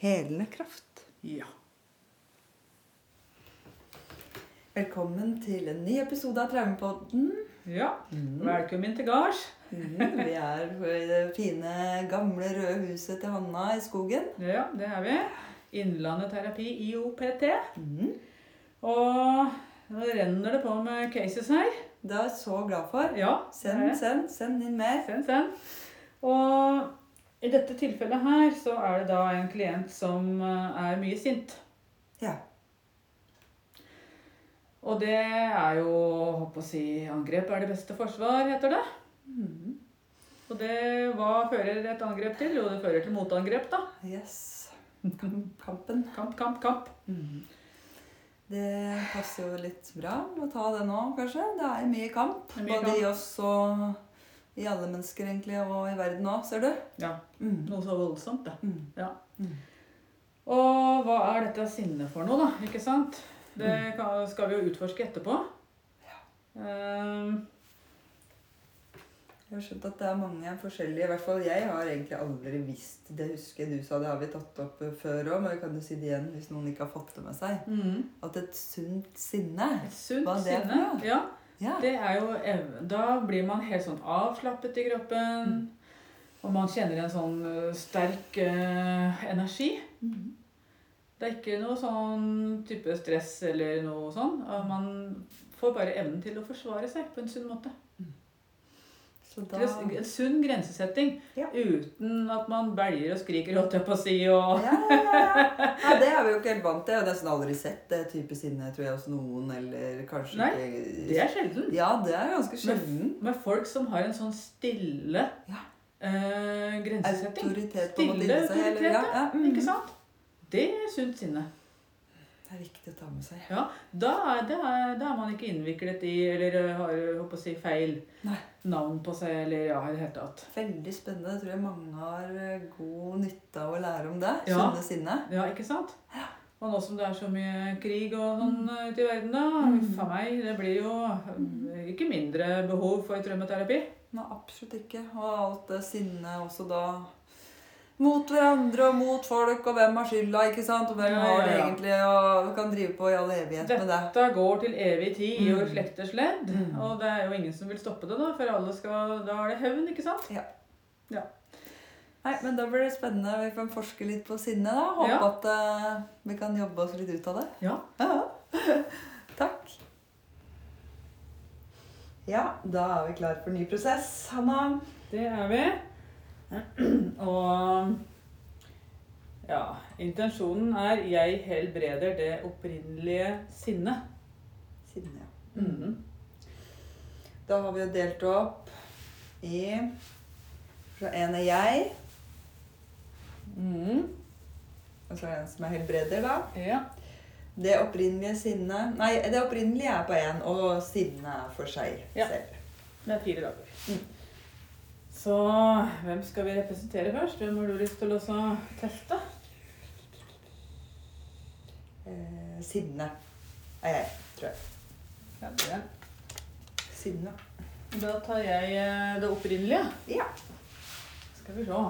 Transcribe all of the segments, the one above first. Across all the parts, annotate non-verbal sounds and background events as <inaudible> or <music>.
helende kraft. Ja. Velkommen til en ny episode av Traumepodden. Ja. Velkommen til gards. Mm, vi er i det fine, gamle, røde huset til Hanna i skogen. Ja, det er vi. Innlandet terapi, IOPT. Mm. Og nå renner det på med cases her. Det er jeg så glad for. Ja, Send, send, send inn mer. Send, send. Og i dette tilfellet her så er det da en klient som eh, er mye sint. Ja. Og det er jo, håper å si, angrep er det beste forsvar, heter det. Mm. Og det, hva fører et angrep til? Jo, det fører til motangrep, da. Yes. <laughs> Kampen. Kamp, kamp, kamp. Mm. Det passer jo litt bra å ta det nå, kanskje. Det er mye kamp. Det er mye Både i oss og i alle mennesker, egentlig, og i verden òg, ser du. Ja, Mm. noe så voldsomt, det. Mm. Ja. Mm. Og hva er dette sinnet for noe, da? Ikke sant? Det skal vi jo utforske etterpå. Ehm, Jeg har skjønt at det er mange forskjellige I hvert fall jeg har egentlig aldri visst Det husker jeg du sa, det har vi tatt opp før òg, men vi kan jo si det igjen hvis noen ikke har fått det med seg. mhm. At et sunt sinne Et sunt sinne. Ja, Ja. det er jo Da blir man helt sånn avslappet i kroppen. Mm. Og man kjenner en sånn sterk uh, energi. Mm. Det er ikke noe sånn type stress eller noe sånn. Man får bare evnen til å forsvare seg på en sunn måte. Så da En sunn grensesetting Ja. uten at man belger og skriker, holdt jeg på å si. Og... ja, ja, ja. <laughs> det er vi jo ikke helt vant til. Jeg har nesten aldri sett det type sinne tror jeg, hos noen. Eller kanskje Nei, ikke Det er sjelden. Ja, det er ganske sjelden. Med folk som har en sånn stille Ja. eh, grensesetting. Autoritet på Stille seg. Autoritet, ja, ja, mm. Ikke sant? Det er sunt sinne. Det er viktig å ta med seg. Ja, da da da er man ikke innviklet i eller har ø, håper å si, feil Nei. navn på seg eller ja, i det hele tatt. Veldig spennende. Jeg tror jeg mange har eh, god nytte av å lære om det. Ja. Sunne sinne. Ja, ikke sant? Og nå som det er så mye krig og sånn mm. ute i verden, da, Mm. uff meg, det blir jo ikke mindre behov for traumeterapi. Nei, absolutt ikke. Og alt det sinnet også da mot hverandre og mot folk, og hvem har skylda, ikke sant? Og hvem Ja, har ja, det ja. egentlig, og kan drive på i all evighet med det. Dette går til evig tid i Mm. slekters ledd. Mm. Og det er jo ingen som vil stoppe det, da, for alle skal, da er det hevn, ikke sant? Ja Nei, men da blir det spennende. Vi kan forske litt på sinne, da. Håpe Ja. at uh, vi kan jobbe oss litt ut av det. Ja. <laughs> Takk. Ja, da er vi klar for ny prosess, Hanna. Det er vi. <clears throat> Og ja, intensjonen er 'jeg helbreder det opprinnelige sinnet'. Sinne, ja. Mhm. Da har vi jo delt opp i Så en er jeg, Mm. og så er det en som er helbreder, da. Ja. Det opprinnelige sinnet Nei, det opprinnelige er på én, og sinnet er for seg Ja. selv. Det er fire dager. Mm. Så hvem skal vi representere først? Hvem har du lyst til å teste? Eh, sinne er jeg, tror jeg. Ja, det. er. Sinne. Da tar jeg eh, det opprinnelige. Ja. Skal vi se.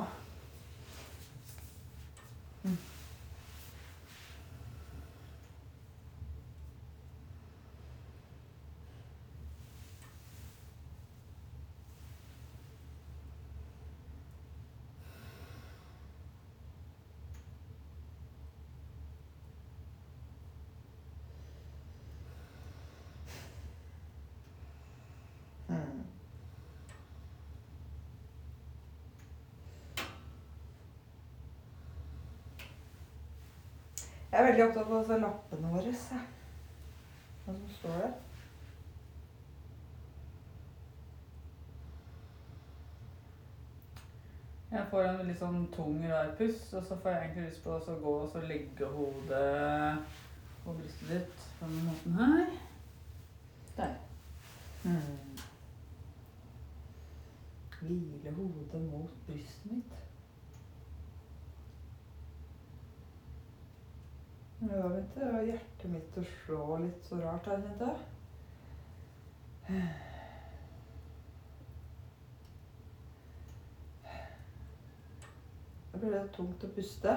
Jeg er veldig opptatt av lappene våre. Hva som står der. Jeg får en litt sånn tung, rar pust, og så får jeg egentlig lyst på å gå og så legge hodet på brystet ditt på denne måten her. Der. Mm. Hvile hodet mot brystet mitt. Nå begynte hjertet mitt å slå litt så rart her, jeg. Det ble litt tungt å puste.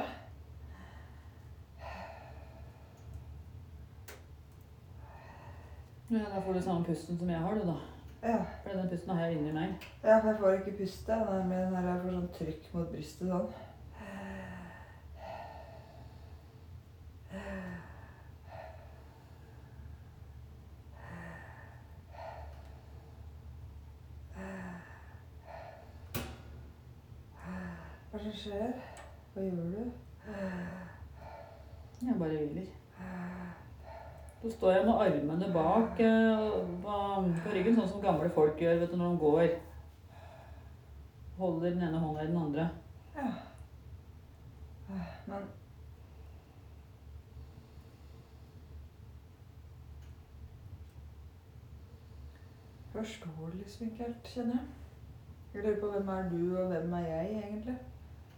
Ja, da får du samme pusten som jeg har, du, da. Ja, For den pusten har jeg inni meg. ja for jeg får ikke puste. Er den her jeg får sånn trykk mot brystet sånn. Som skjer? Hva gjør du? Jeg bare hviler. Så står jeg med armene bak eh, på ryggen, sånn som gamle folk gjør vet du, når de går. Holder den ene hånda i den andre. Ja. Men Forstår det liksom ikke helt, kjenner jeg. Jeg lurer på hvem er du, og hvem er jeg, egentlig?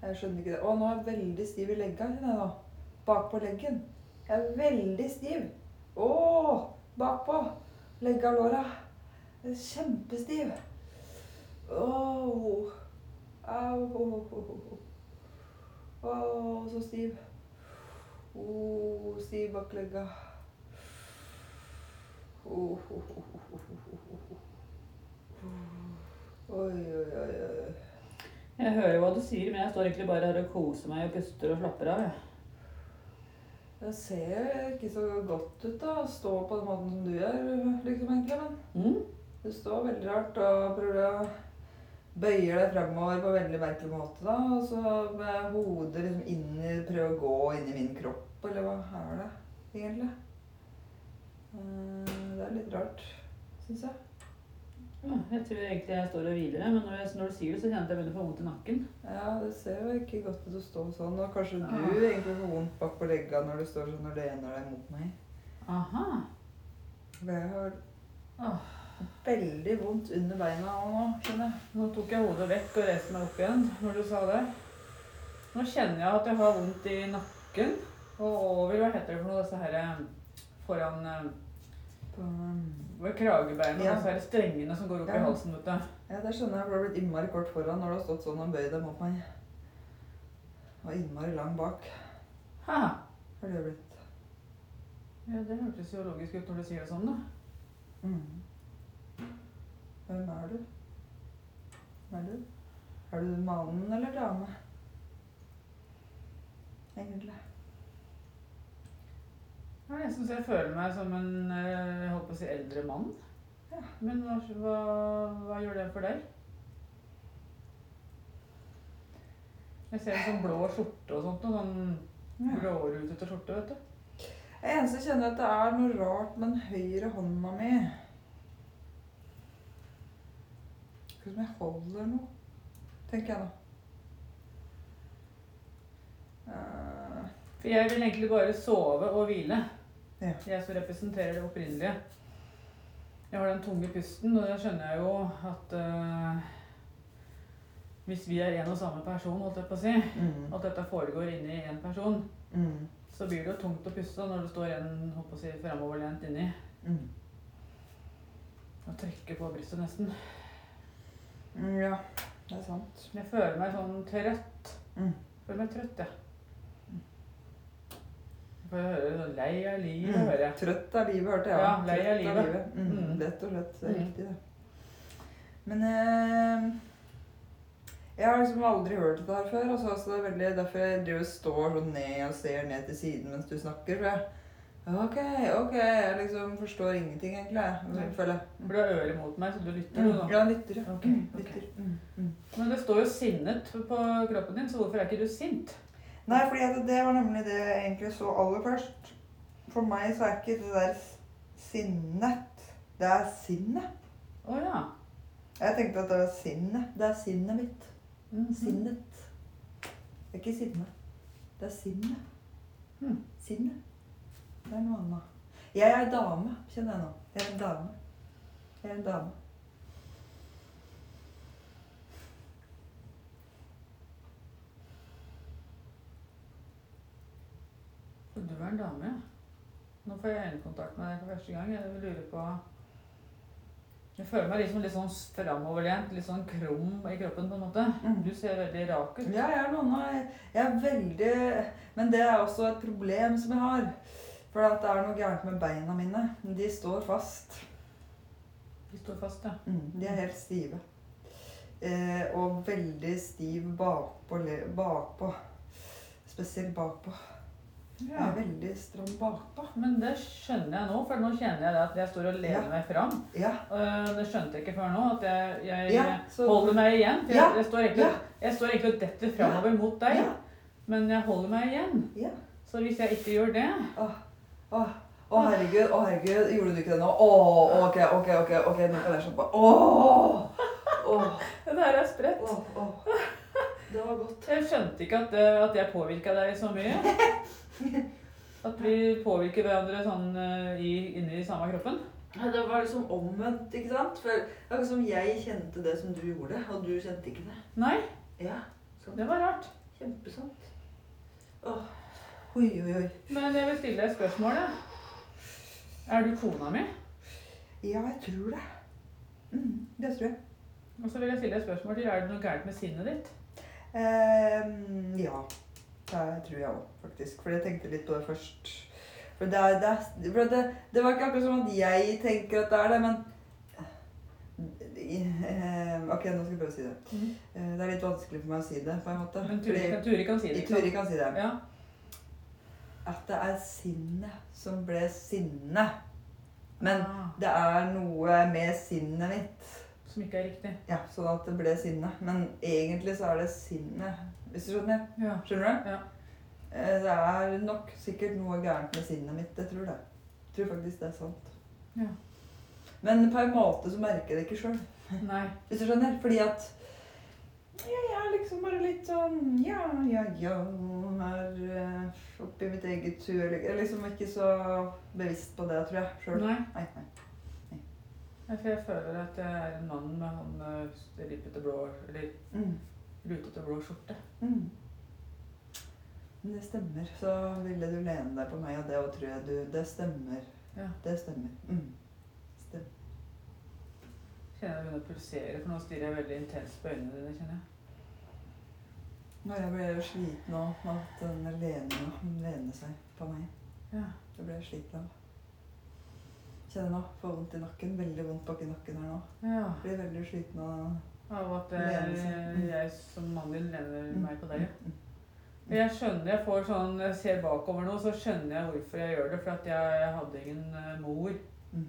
Jeg skjønner ikke det. Å, nå er jeg veldig stiv i legga, kjenner jeg nå. Bakpå leggen. Jeg er veldig stiv. Å, bakpå. Legga låra. Kjempestiv. Åh. Au. Å, så stiv. Å, stiv bak legga. Oi, oi, oi, oi. Jeg hører hva du sier, men jeg står egentlig bare her og koser meg og puster og slapper av. jeg. Det ser ikke så godt ut da, å stå på den måten som du gjør, liksom egentlig, men Mm? du står veldig rart og prøver å bøye deg fremover på en veldig merkelig måte da, og så med hodet liksom inn i, prøve å gå inn i min kropp, eller hva er det egentlig? Eh, Det er litt rart, synes jeg. Ja, jeg tror egentlig jeg står og hviler, men når, jeg, når du sier det, så kjenner jeg at jeg begynner å få vondt i nakken. Ja, det ser jo ikke godt ut å stå sånn, og kanskje du Ah. egentlig får vondt bak på legga når du står sånn og lener deg mot meg. Aha. Jeg har Åh. veldig vondt under beina nå, skjønner jeg. Nå tok jeg hodet vekk og reiste meg opp igjen når du sa det. Nå kjenner jeg at jeg har vondt i nakken og over Hva heter det for noe, disse her eh, foran eh, På, um, ja. og så er det strengene som går opp Ja. i halsen. vet du. Ja, det skjønner jeg, for du har blitt innmari kort foran når du har stått sånn og bøyd deg mot meg. Og innmari lang bak Ha. har du blitt. Ja, det hørtes jo logisk ut når du sier det sånn, da. Mm. Hvem er du? Hvem er du? Er du mannen eller dame? Egentlig. Ja, jeg syns jeg føler meg som en eh, jeg holdt på å si eldre mann. Ja. Men hva, hva, hva gjør det for deg? Jeg ser en sånn blå skjorte og sånt. Og sånn blårutete skjorte, vet du. Jeg eneste kjenner at det er noe rart med den høyre hånda mi. Akkurat som jeg holder noe, tenker jeg nå. Eh, For jeg vil egentlig bare sove og hvile. Ja. Jeg som representerer det opprinnelige. Jeg har den tunge pusten, og da skjønner jeg jo at uh, hvis vi er en og samme person, holdt jeg på å si, mm, at dette foregår inni en person, mm, så blir det jo tungt å puste når det står en holdt på å si, framoverlent inni mm. og trekker på brystet nesten. Mm, ja, det er sant. Jeg føler meg sånn trøtt. Mm. Føler meg trøtt, jeg. Jeg sånn lei av livet, Mm. hører jeg. Trøtt av livet, hørte jeg. Ja, lei av Trøtt livet. Mm, Mm. Rett og slett. Det er Mm. riktig, det. Men eh, jeg har liksom aldri hørt dette her før. Altså, altså det er veldig derfor jeg driver og står sånn ned og ser ned til siden mens du snakker. For jeg OK, OK. Jeg liksom forstår ingenting, egentlig. jeg. Føler jeg. For du har øret mot meg, så du lytter Mm. Ja, lytter, ja. okay. Mm, ok. lytter. Men det står jo sinnet på kroppen din, så hvorfor er ikke du sint? Nei, fordi det var nemlig det jeg egentlig så aller først. For meg så er ikke det der sinnet Det er sinnet. Å ja. Jeg tenkte at det var sinnet. Det er sinnet mitt. Mhm. Sinnet. Det er ikke sinne. Det er sinnet. Mm. Sinnet. Det er noe annet. Jeg er dame, kjenner jeg nå. Jeg er en dame. Jeg er en dame. Du er en dame, ja. Nå får jeg øyekontakt med deg for første gang. Jeg lurer på Jeg føler meg liksom litt sånn framoverlent, litt sånn krum i kroppen på en måte. Mm. Du ser veldig rak ut. Ja, jeg er noen av Jeg er veldig Men det er også et problem som jeg har. For det er noe gærent med beina mine. De står fast. De står fast, ja. Mm, de er helt stive. Eh, og veldig stiv bakpå. bakpå. Spesielt bakpå. Ja. er veldig stram bakpå. Men det skjønner jeg nå, for nå kjenner jeg det at jeg står og lener Ja. meg fram. Ja. Øh, Det skjønte jeg ikke før nå, at jeg, jeg ja så, holder meg igjen. For Ja. jeg, jeg, står egentlig, jeg står egentlig og detter framover mot deg, men jeg holder meg igjen. Ja. Så hvis jeg ikke gjør det Å, å, å, herregud, å herregud, gjorde du ikke det nå? Å, ok, ok, ok, ok, nå kan jeg slappe av. Åh, åh, <laughs> Det her er spredt. åh, åh. <laughs> Det var godt. Jeg skjønte ikke at, øh, at jeg påvirka deg så mye. <laughs> <laughs> At vi påvirker hverandre sånn øh, i, inni samme kroppen. Ja, Det var liksom omvendt, ikke sant? For akkurat som jeg kjente det som du gjorde, og du kjente ikke det. Nei, Ja, sant. det var rart. Kjempesant. Åh, oi, oi, oi. Men jeg vil stille deg et spørsmål. da. Er du kona mi? Ja, jeg tror det. Mm, det tror jeg. Og så vil jeg stille deg et spørsmål til. Er det noe gærent med sinnet ditt? Um, ja, det tror jeg òg, faktisk. For jeg tenkte litt på det først. For det, er, det, er, for det, det var ikke akkurat som at jeg tenker at det er det, men Eh, Ok, nå skal jeg prøve å si det. Eh, Det er litt vanskelig for meg å si det, på en måte. Men Turi, kan- Turi kan si det. Turi kan si det. Ja. At det er sinnet som ble sinne. Men Ah, det er noe med sinnet mitt. Som ikke er riktig. Ja, sånn at det ble sinne. Men egentlig så er det sinnet. Hvis du skjønner? Ja. Skjønner du? Ja. Eh, Det er nok sikkert noe gærent med sinnet mitt. Jeg tror det. Jeg tror faktisk det er sant. Ja. Men på en måte så merker jeg det ikke sjøl. <laughs> Hvis du skjønner? Fordi at ja, jeg er liksom bare litt sånn ja, ja, ja Her eh, oppi mitt eget tur. Jeg er liksom ikke så bevisst på det, tror jeg sjøl. Nei. Nei, nei. Nei, For jeg føler at jeg er en mann med han ripete rippete blå Eller Mm. rutete blå skjorte. Mm. Men det stemmer. Så ville du lene deg på meg, og det òg tror jeg du Det stemmer. Ja. Det stemmer. Mm. Stemmer. Kjenner jeg begynner å pulsere, for nå stirrer jeg veldig intenst på øynene dine. kjenner jeg. Når jeg ble jo sliten av at den lener, lener seg på meg. Ja. Det ble jeg sliten av. Kjenner nå, får vondt i nakken. Veldig vondt bak i nakken her nå. ja. Blir veldig sliten av Av at eh. Mm. jeg som mangel din lener Mm. meg på deg. ja. Mm. Men Jeg skjønner, jeg får sånn, jeg ser bakover nå, så skjønner jeg hvorfor jeg gjør det. For at jeg, jeg hadde ingen eh, mor. Mm.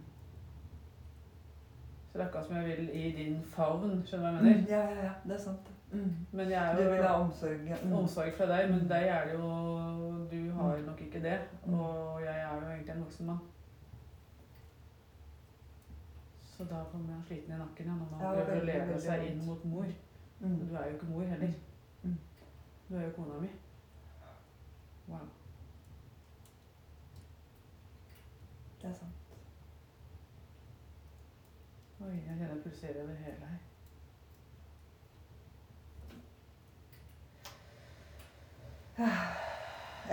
Så det er akkurat som jeg vil i din favn, skjønner du hva jeg Mm. mener? Ja, ja, ja. Det er sant. Mm. Men jeg er Du vil ha omsorg. ja. Mm. omsorg fra deg, men deg er det jo Du har nok ikke det. Mm. Og jeg er jo egentlig en voksen mann. Så da kommer man sliten i nakken ja, når man Ja, prøver å leve seg inn mot mor. Mm. Du er jo ikke mor heller. Mm. Du er jo kona mi. Wow. Det er sant. Oi, jeg kjenner det pulserer over hele her.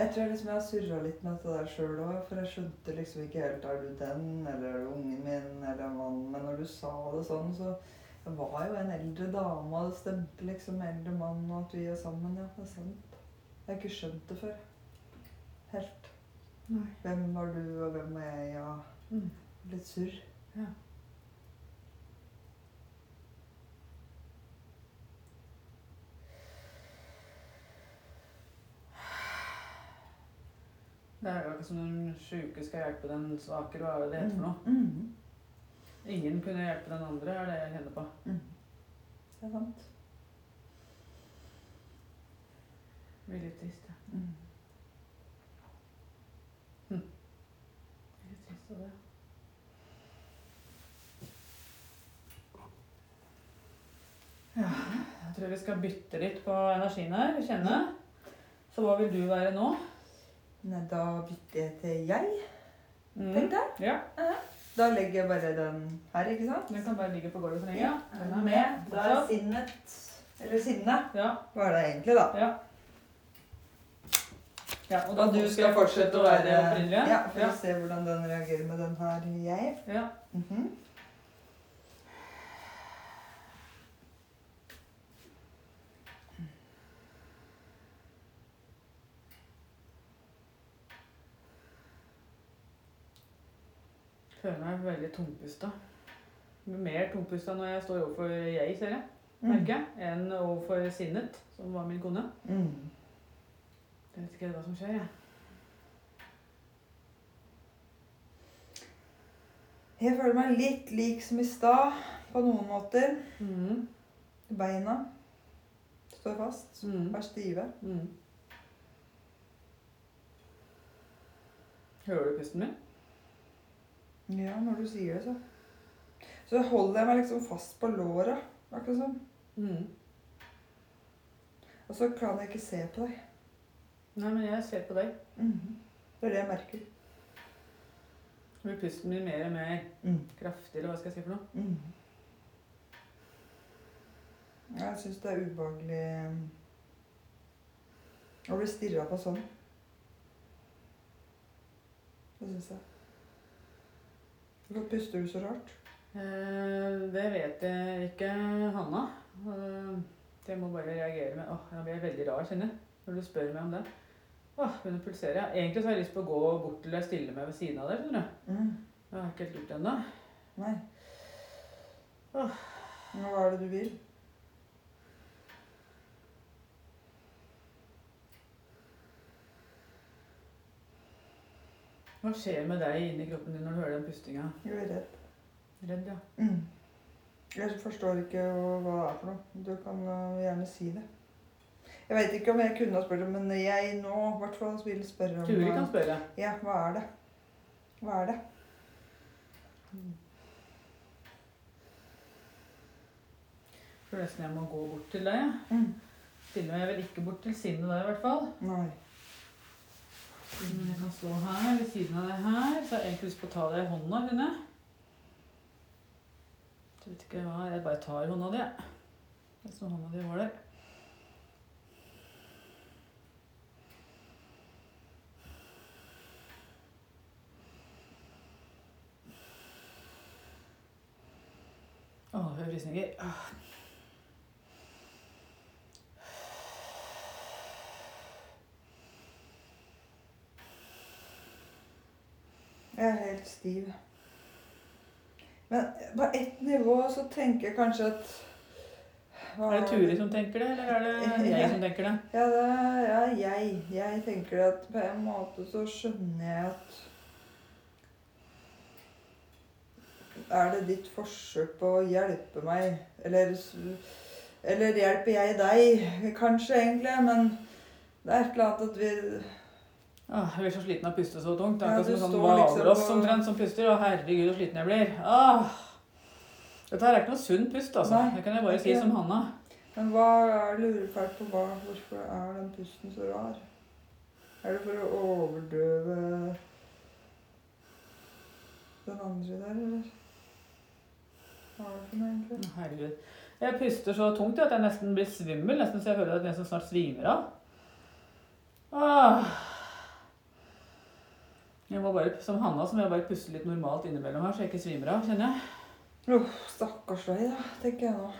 Jeg tror liksom jeg har surra litt med dette der sjøl òg, for jeg skjønte liksom ikke helt er du den, eller er du ungen min, eller mannen. Men når du sa det sånn, så jeg var jo en eldre dame, og det stemte liksom eldre mann, og at vi er sammen. Ja, det er sant. Jeg har ikke skjønt det før. Helt. Nei. Hvem var du, og hvem var jeg? Ja, Mm. litt surr. Ja. Det er jo ikke som den sjuke skal hjelpe den svake, hva er det det heter for noe? Mm. Ingen kunne hjelpe den andre, er det jeg kjenner på. Mm. Det er sant. Det blir litt trist, ja. Litt trist av det. Ja, jeg tror vi skal bytte litt på energien her. Kjenne. Så hva vil du være nå? Nei, da bytter jeg til jeg, Mm. tenkte jeg. Ja, Da legger jeg bare den her, ikke sant? den kan bare ligge på gulvet så lenge. Ja, Den er med. Da er sinnet Eller sinne. Ja, Hva er det egentlig, da? ja. ja og Og du skal fortsette å være opprinnelig? Ja, for ja. å se hvordan den reagerer med den her jeg. ja. Mhm. Føler meg veldig tungpusta. Mer tungpusta når jeg står overfor jeg, ser jeg, Mm. merker jeg, enn overfor sinnet, som var min kone. Mm. Jeg vet ikke hva som skjer, jeg. Jeg føler meg litt lik som i stad, på noen måter. Mm. Beina står fast, Mm. er stive. Mm. Hører du pusten min? Ja, når du sier det, så. Så holder jeg meg liksom fast på låra, akkurat sånn. Mm. Og så kan jeg ikke se på deg. Nei, men jeg ser på deg. Mhm. Det er det jeg merker. Blir pusten min mer og mer Mm. kraftig, eller hva skal jeg si for noe? Mhm. Jeg syns det er ubehagelig um, å bli stirra på sånn. Det syns jeg. Hvorfor puster du så rart? Eh, det vet jeg ikke, Hanna. Eh, det må bare reagere med. Åh, jeg blir veldig rar, kjenner jeg, når du spør meg om det. Åh, begynner å pulsere. Egentlig så har jeg lyst på å gå bort til deg stille meg ved siden av deg, skjønner du. Mm. Jeg har ikke helt gjort det ennå. Nei. Åh. Men hva er det du vil? Hva skjer med deg inni kroppen din når du hører den pustinga? Jeg er redd. Redd, ja. Mm. Jeg forstår ikke hva det er for noe. Du kan uh, gjerne si det. Jeg vet ikke om jeg kunne ha spurt, men jeg nå i hvert fall vil spørre om Turi kan spørre. Ja, hva er det? Hva er det? Tror nesten jeg må gå bort til deg. jeg. Mm. Stiller meg vel ikke bort til sinnet da, i hvert fall. Nei. Jeg kan stå her ved siden av det her. Så har jeg egentlig lyst på å ta deg i hånda, Rune. Jeg vet ikke hva, jeg bare tar hånda di, jeg. Det som hånda di var der. Å, jeg får frysninger. Ah. Jeg er helt stiv. Men på ett nivå så tenker jeg kanskje at hva Er det Turi som tenker det, eller er det <laughs> jeg som tenker det? Ja, det er ja, jeg. Jeg tenker at på en måte så skjønner jeg at Er det ditt forsøk på å hjelpe meg? Eller, eller hjelper jeg deg? Kanskje, egentlig. Men det er et eller annet at vi Åh, jeg blir så sliten av å puste så tungt. Det er akkurat ja, som en sånn liksom på- omtrent som puster. Å, herregud, så sliten jeg blir. Åh. Dette her er ikke noe sunn pust, altså. Nei, det kan jeg bare si som Hanna. Men hva er det fælt på hva, hvorfor er den pusten så rar? Er det for å overdøve den andre der, eller? Hva er det for noe, egentlig? Herregud. Jeg puster så tungt at jeg nesten blir svimmel, nesten så jeg føler at jeg nesten snart svimer av. Åh. Jeg må bare, som Hanna, så må jeg bare puste litt normalt innimellom her, så jeg ikke svimer av, kjenner jeg. Oh, stakkars deg, da, tenker jeg nå.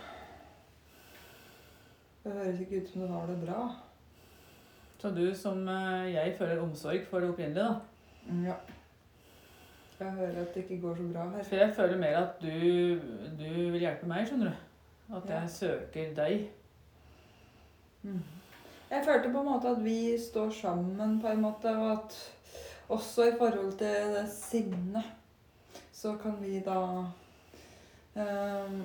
Det høres ikke ut som du har det bra. Så du som eh, jeg føler omsorg for det opprinnelige, da. Mm, Ja. Jeg hører at det ikke går så bra her. For jeg føler mer at du, du vil hjelpe meg, skjønner du. At Ja. jeg søker deg. Mm. Jeg følte på en måte at vi står sammen, på en måte, og at også i forhold til det sinnet, så kan vi da um,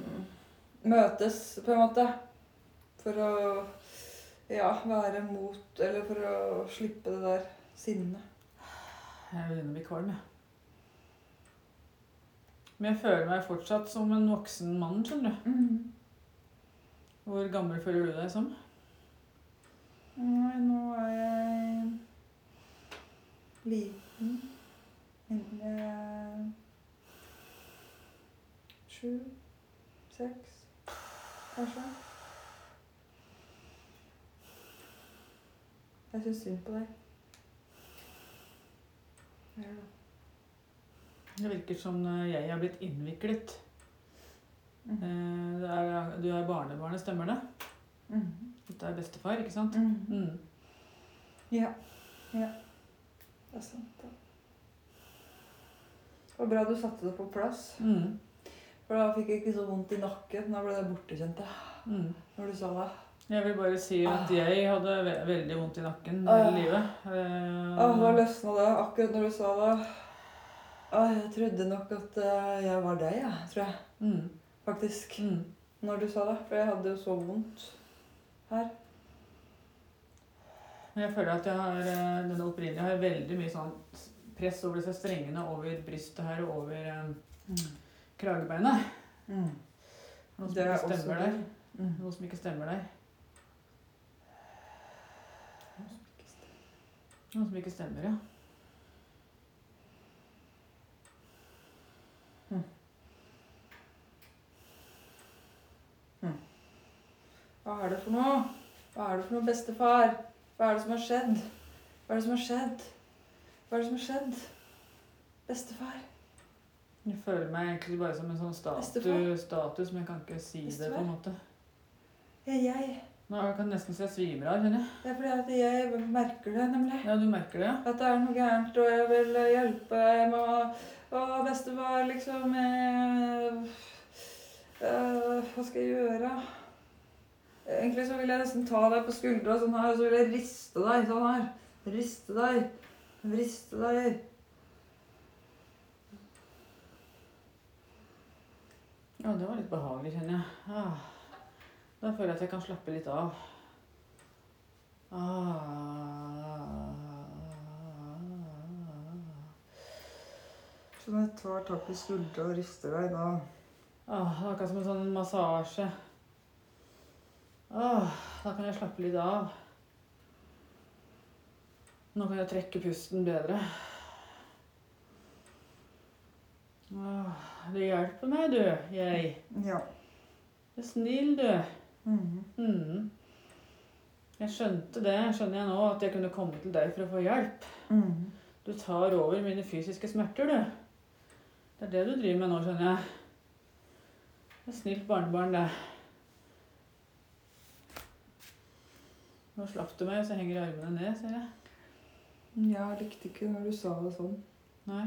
møtes, på en måte, for å Ja, være mot Eller for å slippe det der sinnet. Jeg begynner å bli kvalm, jeg. Men jeg føler meg fortsatt som en voksen mann, skjønner du. Hvor gammel føler du deg som? Nei, nå er jeg liten. Enten jeg er sju, seks, kanskje. Jeg syns synd på deg. Gjør det. Det virker som jeg har blitt innviklet. Mm. Eh, Det er, du er barnebarnet, stemmer det? Dette er bestefar, ikke sant? Mm. Ja. Ja. Det er sant, da. Det var bra du satte det på plass. Mm. For da fikk jeg ikke så vondt i nakken. Da ble det bortekjent. Mm. Når du sa det. Jeg vil bare si at jeg hadde ve veldig vondt i nakken Ah. hele livet. Eh, ah, da løsna det akkurat når du sa det. Ah, jeg trodde nok at eh, jeg var deg, jeg, tror jeg. mm. Faktisk. Mm. Når du sa det. For jeg hadde jo så vondt her. Jeg føler at jeg har, eh, denne opprinnelige har veldig mye sånn press over disse strengene over brystet her og over eh, kragebeinet. Noe som Det ikke stemmer der. Mm. Noe som ikke stemmer der. Noe som ikke stemmer, ja. Hva er det for noe? Hva er det for noe, bestefar? Hva er det som har skjedd? Hva er det som har skjedd? Hva er det som har skjedd? Bestefar? Jeg føler meg egentlig bare som en sånn status, status men jeg kan ikke si det på en måte. Ja, jeg. Nå jeg kan nesten si jeg svimer av, kjenner jeg. Det er fordi at jeg merker det, nemlig. Ja, du merker det, ja? At det er noe gærent, og jeg vil hjelpe. Jeg må Å, bestefar, liksom eh, eh, Hva skal jeg gjøre? Egentlig så vil jeg nesten ta deg på skuldra sånn her, og så vil jeg riste deg sånn her. Riste deg. Riste deg. Ja, det var litt behagelig, kjenner jeg. Ah, da føler jeg at jeg kan slappe litt av. Ah. Så når jeg tar tak i skuldra og rister deg, da Ah, det er akkurat som en sånn massasje. Ah, da kan jeg slappe litt av. Nå kan jeg trekke pusten bedre. Åh, det hjelper meg, du. Jeg. Ja. Du er snill, du. Mm. Mm. Jeg skjønte det, skjønner jeg nå, at jeg kunne komme til deg for å få hjelp. Mm. Du tar over mine fysiske smerter, du. Det er det du driver med nå, skjønner jeg. Det er snilt barnebarn, det. Nå slapp du meg, og så henger armene ned, ser jeg. Jeg likte ikke når du sa det sånn. Nei.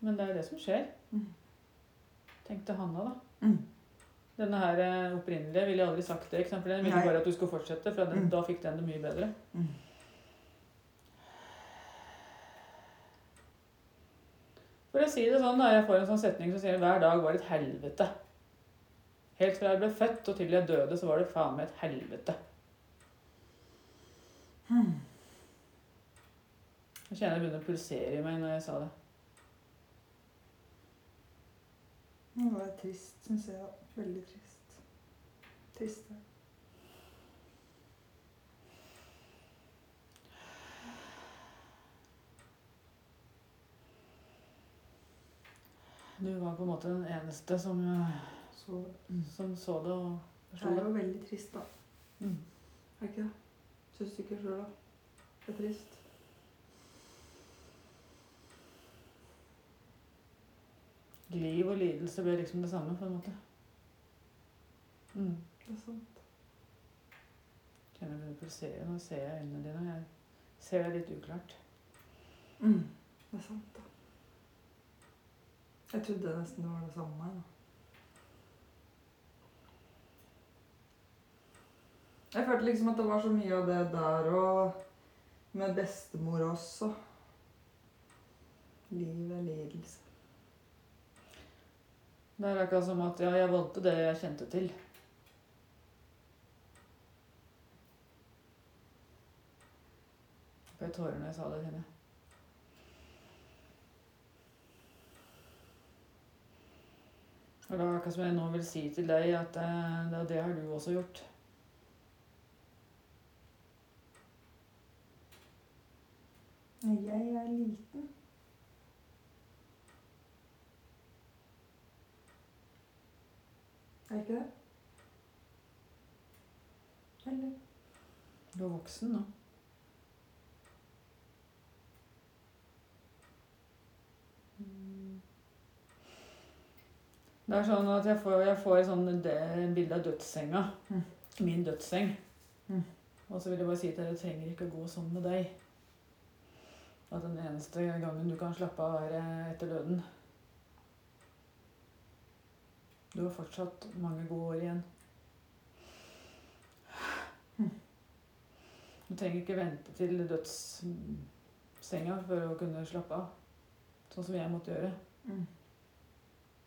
Men det er det som skjer. Mm. Tenkte Hanna, da. Mm. Denne her eh, opprinnelige ville jeg aldri sagt det, for den ville Nei. bare at du skulle fortsette, for den, Mm. da fikk den det mye bedre. Mm. For å si det sånn, da, jeg får en sånn setning som sier hver dag var et helvete. Helt fra jeg ble født og til jeg døde, så var det faen meg et helvete. Hmm. Jeg kjenner det begynner å pulsere i meg når jeg sa det. Var jeg trist, syns jeg. Veldig trist. Trist. ja. Du var på en måte den eneste som, eh, Så som så det og det Det er jo veldig trist, da. Mm. Er ikke det? Syns du ikke sjøl, da? Det er trist. Liv og lidelse ble liksom det samme, på en måte. Mm. Det er sant. Kjenner det begynner pulsere. Nå ser jeg øynene dine, jeg ser det litt uklart. Mm. Det er sant, da. Jeg trodde nesten det var det samme. Da. Jeg følte liksom at det var så mye av det der og med bestemor også. Liv Livet, lidelse. Det er akkurat som at ja, jeg valgte det jeg kjente til. litt tårer når jeg sa det til henne. Og det er akkurat som jeg nå vil si til deg at eh, det, det har du også gjort. Jeg er liten. Er ikke det? Eller? Du er voksen nå. Det er sånn at jeg får, jeg får sånn bilde av dødssenga. Mm. Min dødsseng. Mm. Og så vil jeg bare si til deg, du trenger ikke å gå sånn med deg. At den eneste gangen du kan slappe av, er etter døden. Du har fortsatt mange gode år igjen. Mm. Du trenger ikke vente til dødssenga for å kunne slappe av. Sånn som jeg måtte gjøre. Mm.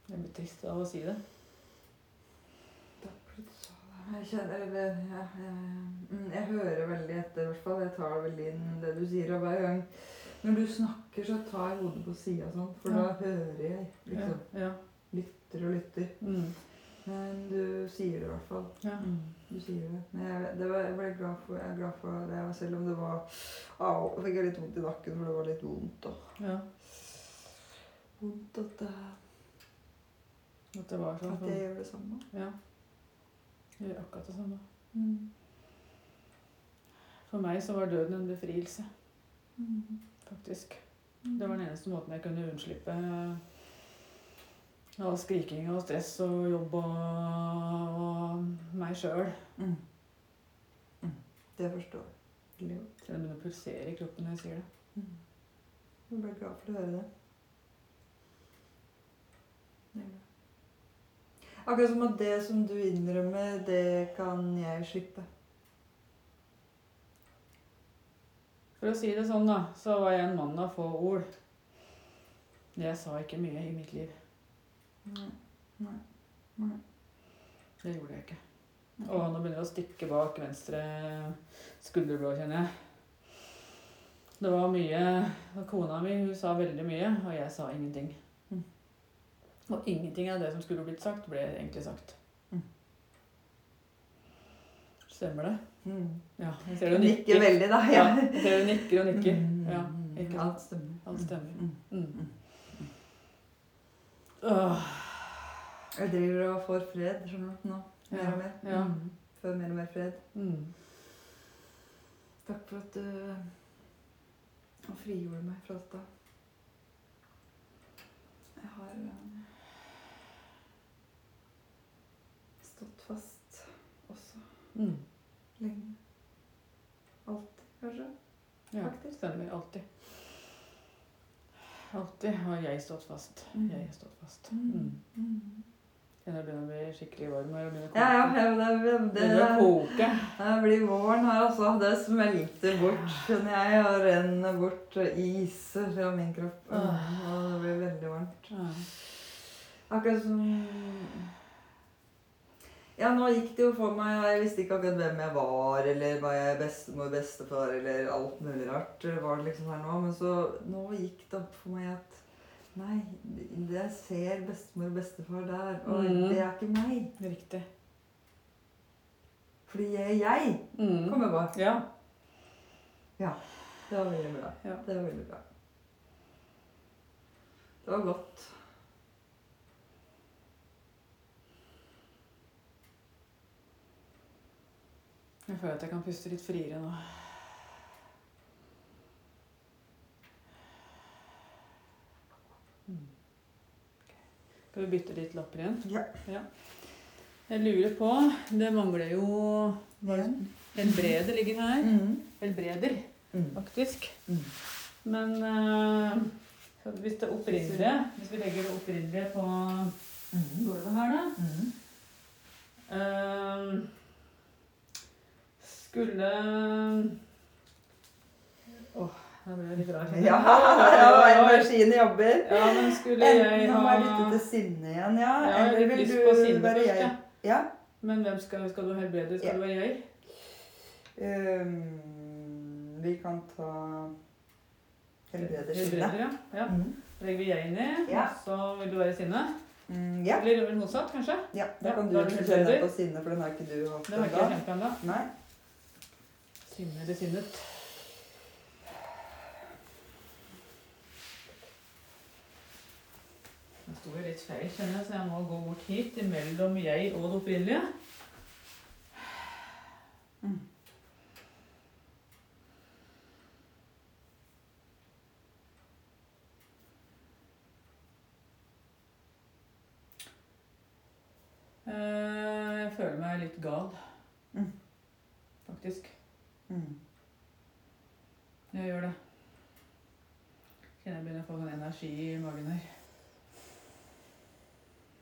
Jeg blir trist av å si det. Jeg kjenner eller, jeg, jeg, mm, jeg hører veldig etter, i hvert fall. Jeg tar veldig inn det du sier. Og hver gang når du snakker, så tar jeg hodet på sida sånn. For da hører jeg. liksom. Ja. Lytter og lytter. Mm. Men du sier det i hvert fall. ja. Du sier det. Men jeg, det var, jeg ble glad for, jeg er glad for det, selv om det var Au, fikk jeg litt vondt i nakken, for det var litt vondt. Og, ja. vondt at, det, At det var sånn. at jeg gjør det samme. Ja. Jeg gjør akkurat det samme. Mm. For meg så var døden en befrielse, Mm. Faktisk. Det var den eneste måten jeg kunne unnslippe av skriking og stress og jobb og, og meg sjøl. Mm. Mm. Det forstår jeg. Det begynner å pulsere i kroppen når jeg sier det. Mm. Jeg ble glad for å høre det. Akkurat som at det som du innrømmer, det kan jeg slippe. For å si det sånn, da, så var jeg en mann av få ord. Jeg sa ikke mye i mitt liv. Nei. Nei. Nei. Det gjorde jeg ikke. Og nå begynner det å stikke bak venstre skulderblå, kjenner jeg. Det var mye Kona mi hun sa veldig mye, og jeg sa ingenting. Mm. Og ingenting av det som skulle blitt sagt, ble egentlig sagt. Mm. Stemmer det? Mm. Ja. Jeg ser Du nikker veldig, da. Ja, jeg ser du nikker og nikker. Mm. Ja, ikke sant? Alt stemmer. Alt stemmer. Mm. Oh. Jeg driver og får fred, skjønner du, nå. Mer og mer. ja. Mm. Får mer og mer fred. mm. Takk for at du og frigjorde meg fra dette. Jeg har eh, stått fast også Mm. Lenge. Alltid, kanskje. Ja, Faktisk. stemmer. Alltid. Alltid har jeg stått fast. Mm. Jeg har stått fast. Mm. Mm. Kjenner jeg begynner å bli skikkelig varm. Jeg begynner å koke. ja, ja, det, det, å det, koke. det blir våren her, altså. Det smelter bort, skjønner jeg, og renner bort iser fra min kropp. Og det blir veldig varmt. Akkurat som Ja, nå gikk det jo for meg, og jeg visste ikke akkurat hvem jeg var, eller var jeg bestemor, bestefar, eller alt mulig rart var det liksom her nå. Men så Nå gikk det opp for meg at Nei, det jeg ser bestemor og bestefar der, og mm. det er ikke meg. Riktig. Fordi jeg er jeg, Mm. kom jeg på. Ja. Det var veldig bra. Ja. Det var veldig bra. Det var godt. Jeg føler at jeg kan puste litt friere nå. Mm. Ok. Skal vi bytte litt lapper igjen? Ja. Jeg lurer på Det mangler jo. Helbreder ligger her. Mm. Helbreder, Mm. faktisk. Mm. Men uh, hvis det opprinnelige Hvis vi legger det opprinnelige på Mm. gulvet her, da Mm. Skulle Åh, da ble jeg litt rar. <laughs> Ja, ja, energien <laughs> jobber. Ja, men skulle jeg Enten må jeg ha lytte til Sinne igjen, ja. Ja, eller vil du Sinne være jeg? ja. Men hvem skal, skal du helbrede? Skal Ja. du være jeg? Um, Vi kan ta helbreder sinne. Ja. ja. Mm. legger vi jeg ned, Ja. så vil du være sinne. Mm, ja. vel motsatt, kanskje. ja, da kan du kjenne på sinne, for den har ikke du hatt Det ennå. Nei. Sinnet. Nå sto jeg litt feil, kjenner jeg, så jeg må gå bort hit imellom jeg og det opprinnelige. Mm. Eh, Jeg føler meg litt gal. Mm. Faktisk. Mm. Jeg gjør det. Kjenner jeg begynner å få sånn energi i magen her.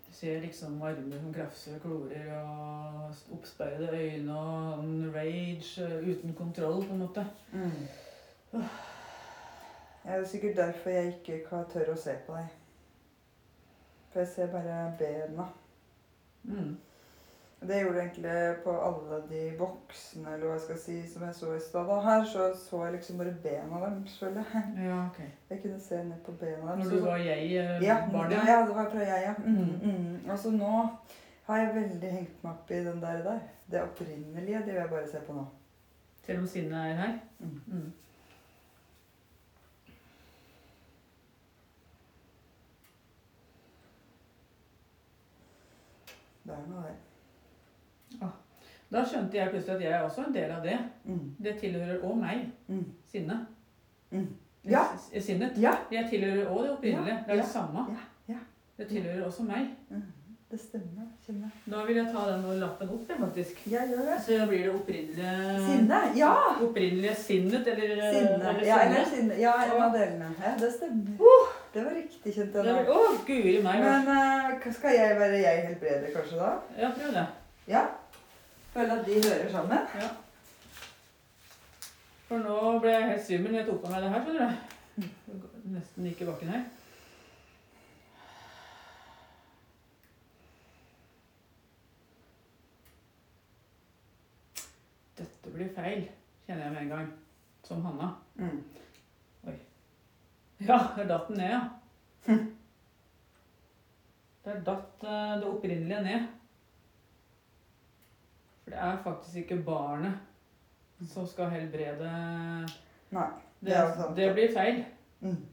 Du ser liksom armer som krafser og klorer, og oppsperrede øyne og en rage eh, uten kontroll, på en måte. Mm. Det er sikkert derfor jeg ikke tør å se på deg. For jeg ser bare bena. Mm. Det gjorde jeg egentlig på alle de voksne eller hva jeg skal si, som jeg så i stad. Her så, så jeg liksom bare bena deres, føler jeg. Ja, ok. Jeg kunne se ned på bena deres. Når du var jeg eh, ja, ja, det var fra jeg, ja. Mm, Mm. mm. Nå har jeg veldig hengt meg opp i den der. der. Det opprinnelige, det vil jeg bare se på nå. Selv om sinnet er her. Mm. Mm. Det er noe der. Da skjønte jeg plutselig at jeg er også en del av det. Mm. Det tilhører òg meg. Mm. Sinnet. Mm. Ja. Sinnet. Ja, Jeg tilhører òg det opprinnelige. Ja, Det er det samme. ja, ja. Det tilhører også meg. mm. det stemmer. Kjenner. Da vil jeg ta den og lappen opp, jeg, faktisk. Jeg gjør det. Så blir det opprinnelige Sinnet. Ja! Opprinnelige sinnet, eller eh, Sinne. eller Ja, eller sinne. sinne. Ja, en av delene. Ja, det stemmer. Det var riktig, kjente Det jeg nå. Å, guri meg. Men uh, skal jeg være jeg helbreder kanskje da? Ja, prøv det. Ja. Føler at de hører sammen. Ja. For nå ble jeg helt svimmel når jeg tok på meg det her, skjønner du. Nesten gikk i bakken her. Dette blir feil, kjenner jeg med en gang. Som Hanna. Mm. Ja, der datt den ned, ja. Der datt eh, det opprinnelige ned. For det er faktisk ikke barnet som skal helbrede Nei. Det, Det det blir feil. Mm.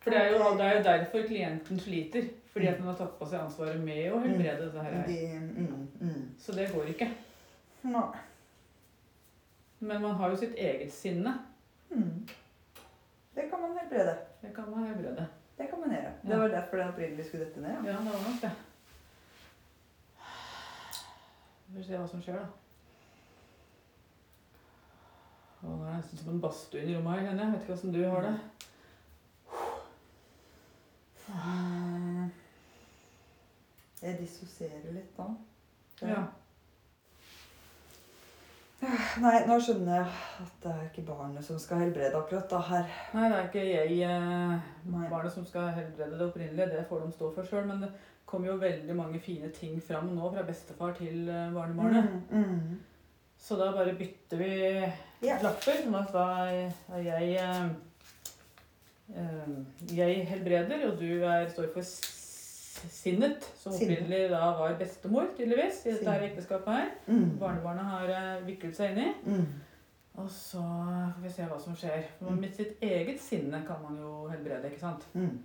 For det er, jo, det er jo derfor klienten sliter. Fordi at han har tatt på seg ansvaret med å helbrede dette her. De, mm, mm. Så det går ikke. Nei. Men man har jo sitt eget sinne. Mm. Det kan man helbrede. Det kan man helbrede. Det kan man gjøre. Det var derfor den opprinnelig skulle dette ned. Ja. Ja, det var nok det. Vi får se hva som skjer, da. Å, nå er det nesten som en badstue i rommet her, kjenner jeg. Vet ikke åssen du har det. Mm. Jeg dissosierer litt da. Ja. Nei, nå skjønner jeg at det er ikke barnet som skal helbrede akkurat da her. Nei, det er ikke jeg eh, barnet som skal helbrede det opprinnelige. Det får de stå for sjøl. Men det kommer jo veldig mange fine ting fram nå fra bestefar til eh, barnebarnet. Mm, mm. Så da bare bytter vi Ja. lapper. Sånn at da er jeg eh, eh, Jeg helbreder, og du er, står for sinnet, som opprinnelig da var bestemor, tydeligvis, i dette her ekteskapet her. Mm. Barnebarnet har viklet seg inn i. Mm. Og så får vi se hva som skjer. For med sitt eget sinne kan man jo helbrede, ikke sant? Mm.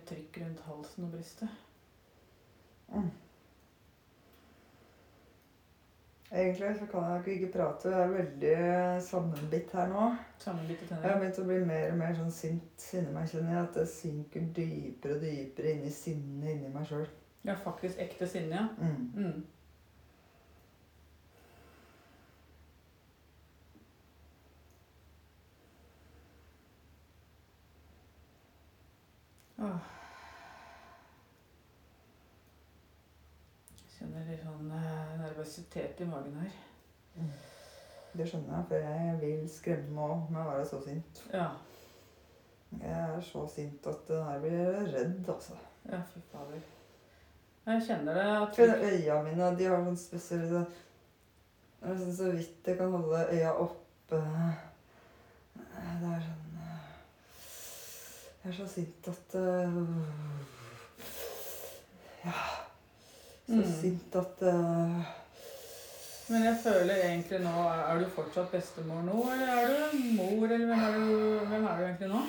Jeg trykk rundt halsen og brystet. Egentlig så kan jeg ikke prate. Jeg er veldig sammenbitt her nå. Sammenbitt Jeg har begynt å bli mer og mer sånn sint inni meg, kjenner jeg. At det synker dypere og dypere inn i sinnet inni meg sjøl. Ja, faktisk ekte sinne, ja. Mm. Mm. Åh. Jeg kjenner litt sånn eh, nervøsitet i magen her. Det skjønner jeg, for jeg vil skremme òg med å være så sint. Ja. Jeg er så sint at her blir redd, altså. Ja, fy fader. Jeg kjenner det at For øya mine, de har sånn spesiell Det er sånn så vidt jeg kan holde øya oppe. Det er sånn Jeg er så sint at uh, Ja. Så Mm. sint at uh, Men jeg føler egentlig nå Er du fortsatt bestemor nå, eller er du mor, eller hvem er du, hvem er du egentlig nå?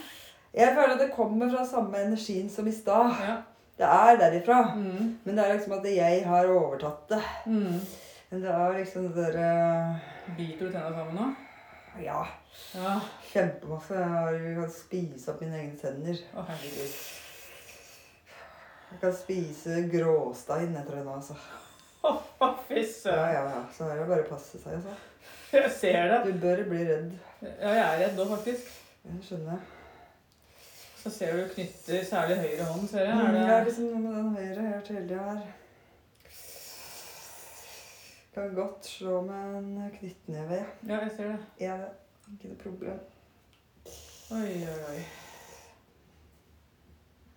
Jeg føler at det kommer fra samme energien som i stad. Ja. Det er derifra. Mm. Men det er liksom at jeg har overtatt det. Mm. Men det er liksom det derre Biter du tenna sammen nå? Ja. Ja. Kjempemasse. Jeg kan spise opp mine egne tenner. Å, herregud. Jeg kan spise gråstein etter det nå, altså. Å, fy Ja, søren. ja, ja. Så er det bare å passe seg, altså. Jeg ser det. Du bør bli redd. Ja, jeg er redd nå, faktisk. Jeg skjønner. Så ser du knytter særlig høyre hånd, ser jeg. Mm, Er det det... liksom den høyre Jeg helt heldig tida her. Kan godt slå med en knyttneve. ja. Ja, jeg ser det. Ja, det er ikke noe problem. Oi, oi, oi.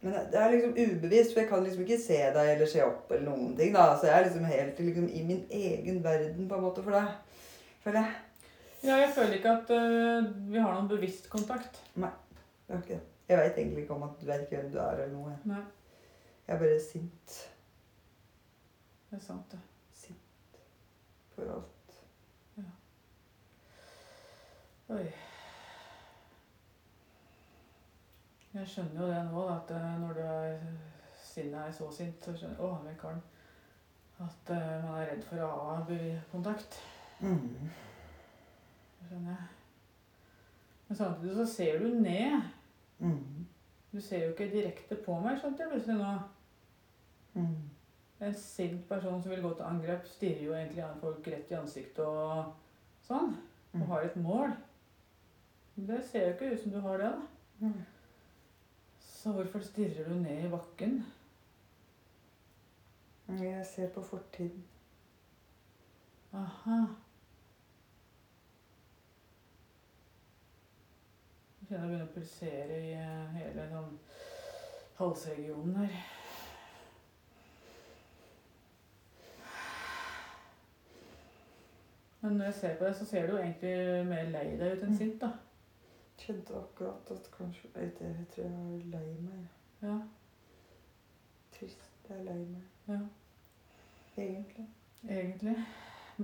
Men det det er liksom ubevisst, for jeg kan liksom ikke se deg eller se opp eller noen ting. da. Så jeg er liksom helt liksom, i min egen verden på en måte for deg. Føler jeg. Ja, jeg føler ikke at øh, vi har noen bevisst kontakt. Nei, Det er ikke det. Jeg veit egentlig ikke om at du vet hvem du er eller noe. Nei, Jeg er bare sint det er sant det. For alt. Oi. Jeg skjønner jo det nå, at øh, når du er sinnet er så sint, så skjønner Å, han Karen. At øh, man er redd for å ha kontakt. Mm. Skjønner jeg. Men samtidig så ser du ned. Mm. Du ser jo ikke direkte på meg, skjønte jeg plutselig nå. Mm. En sint person som vil gå til angrep, stirrer jo egentlig andre folk rett i ansiktet og sånn. Og Mm. har et mål. Det ser jo ikke ut som du har det, da. Mm. Så hvorfor stirrer du ned i bakken? Jeg ser på fortiden. Aha. Jeg kjenner jeg begynner å pulsere i eh, hele sånn halsregionen her. Men når jeg ser på deg, så ser du jo egentlig mer lei deg ut enn Mm. sint, da. Kjente akkurat at kanskje Jeg, jeg tror jeg er lei meg. Ja, Trist. Jeg er lei meg. ja. Egentlig. Egentlig.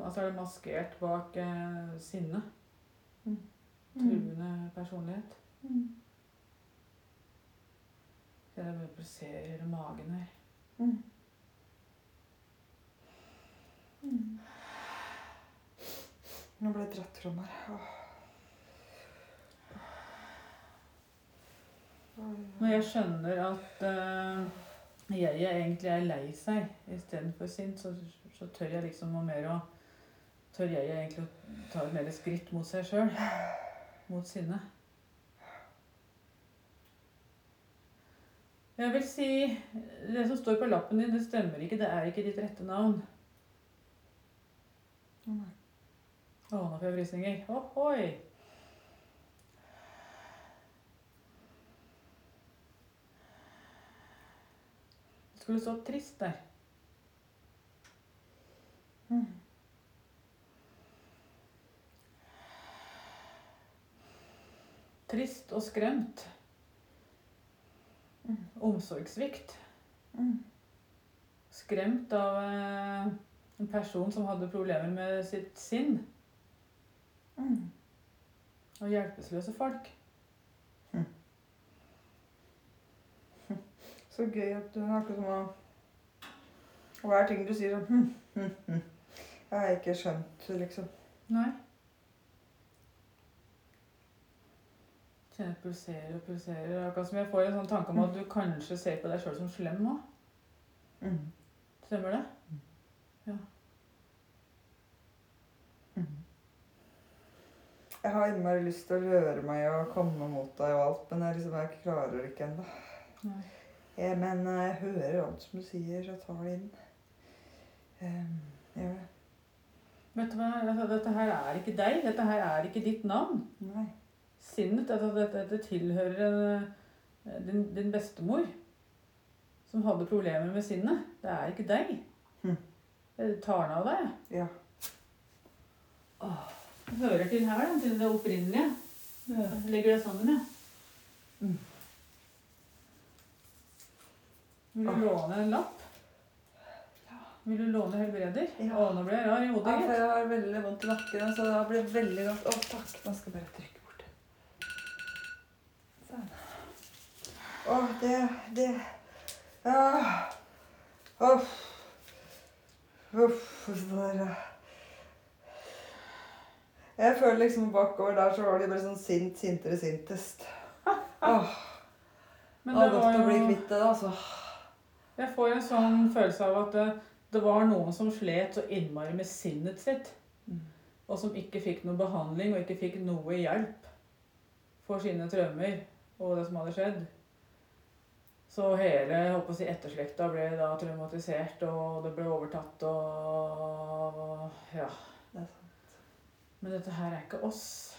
Altså er det maskert bak eh, sinne. Mm. Truende personlighet. Mm. Det begynner å pulsere i hele magen her. Mm. Mm. Nå ble jeg dratt fram her. Åh. Når jeg skjønner at uh, jeg egentlig er lei seg istedenfor sint, så, så tør jeg liksom noe mer å Tør jeg egentlig å ta et mer skritt mot seg sjøl. Mot sinne. Jeg vil si Det som står på lappen din, det stemmer ikke. Det er ikke ditt rette navn. Nei. Å, nå får jeg frysninger. Ohoi! Det skulle stå trist der. Mm. Trist og skremt. Mm. Omsorgssvikt. Mm. Skremt av eh, en person som hadde problemer med sitt sinn. Mm. Og hjelpeløse folk. <laughs> Så gøy at du har ikke sånn å Hver ting du sier sånn hm, hm, hm. Jeg har ikke skjønt, liksom. Nei. Kjenner pulserer og pulserer. Akkurat som jeg får en sånn tanke om at du kanskje ser på deg sjøl som slem òg. Mm. Stemmer det? Mm. Jeg har innmari lyst til å røre meg og komme mot deg og alt, men jeg, liksom, jeg klarer det ikke ennå. Eh, Men eh, jeg hører alt som du sier, så jeg tar det inn. Um, gjør det. Vet du hva? Altså, dette her er ikke deg. Dette her er ikke ditt navn. Nei. Sinnet, dette, dette, dette tilhører eh, din, din bestemor. Som hadde problemer med sinnet. Det er ikke deg. Hm. Jeg tar den av deg. Ja. Det hører til her, da, til det opprinnelige. Jeg legger det sammen, jeg. Mm. Vil du Ah. låne en lapp? Vil du låne helbreder? Ja. Å, nå ble jeg rar i hodet. Ja, for jeg har veldig vondt i nakken, så det blir veldig godt. Å, takk. Nå skal jeg bare trykke bort. Sånn. Å, det Det Ja. Uff. Uff. Bare Jeg føler liksom bakover der så var de bare sånn sint, sintere, sintest. Åh, Men det var godt å bli kvitt det, altså. Jeg får en sånn følelse av at det, det var noen som slet så innmari med sinnet sitt. Mm. Og som ikke fikk noe behandling og ikke fikk noe hjelp for sine traumer og det som hadde skjedd. Så hele håper å si, etterslekta ble da traumatisert, og det ble overtatt og Ja. Det er sant. Men dette her er ikke oss.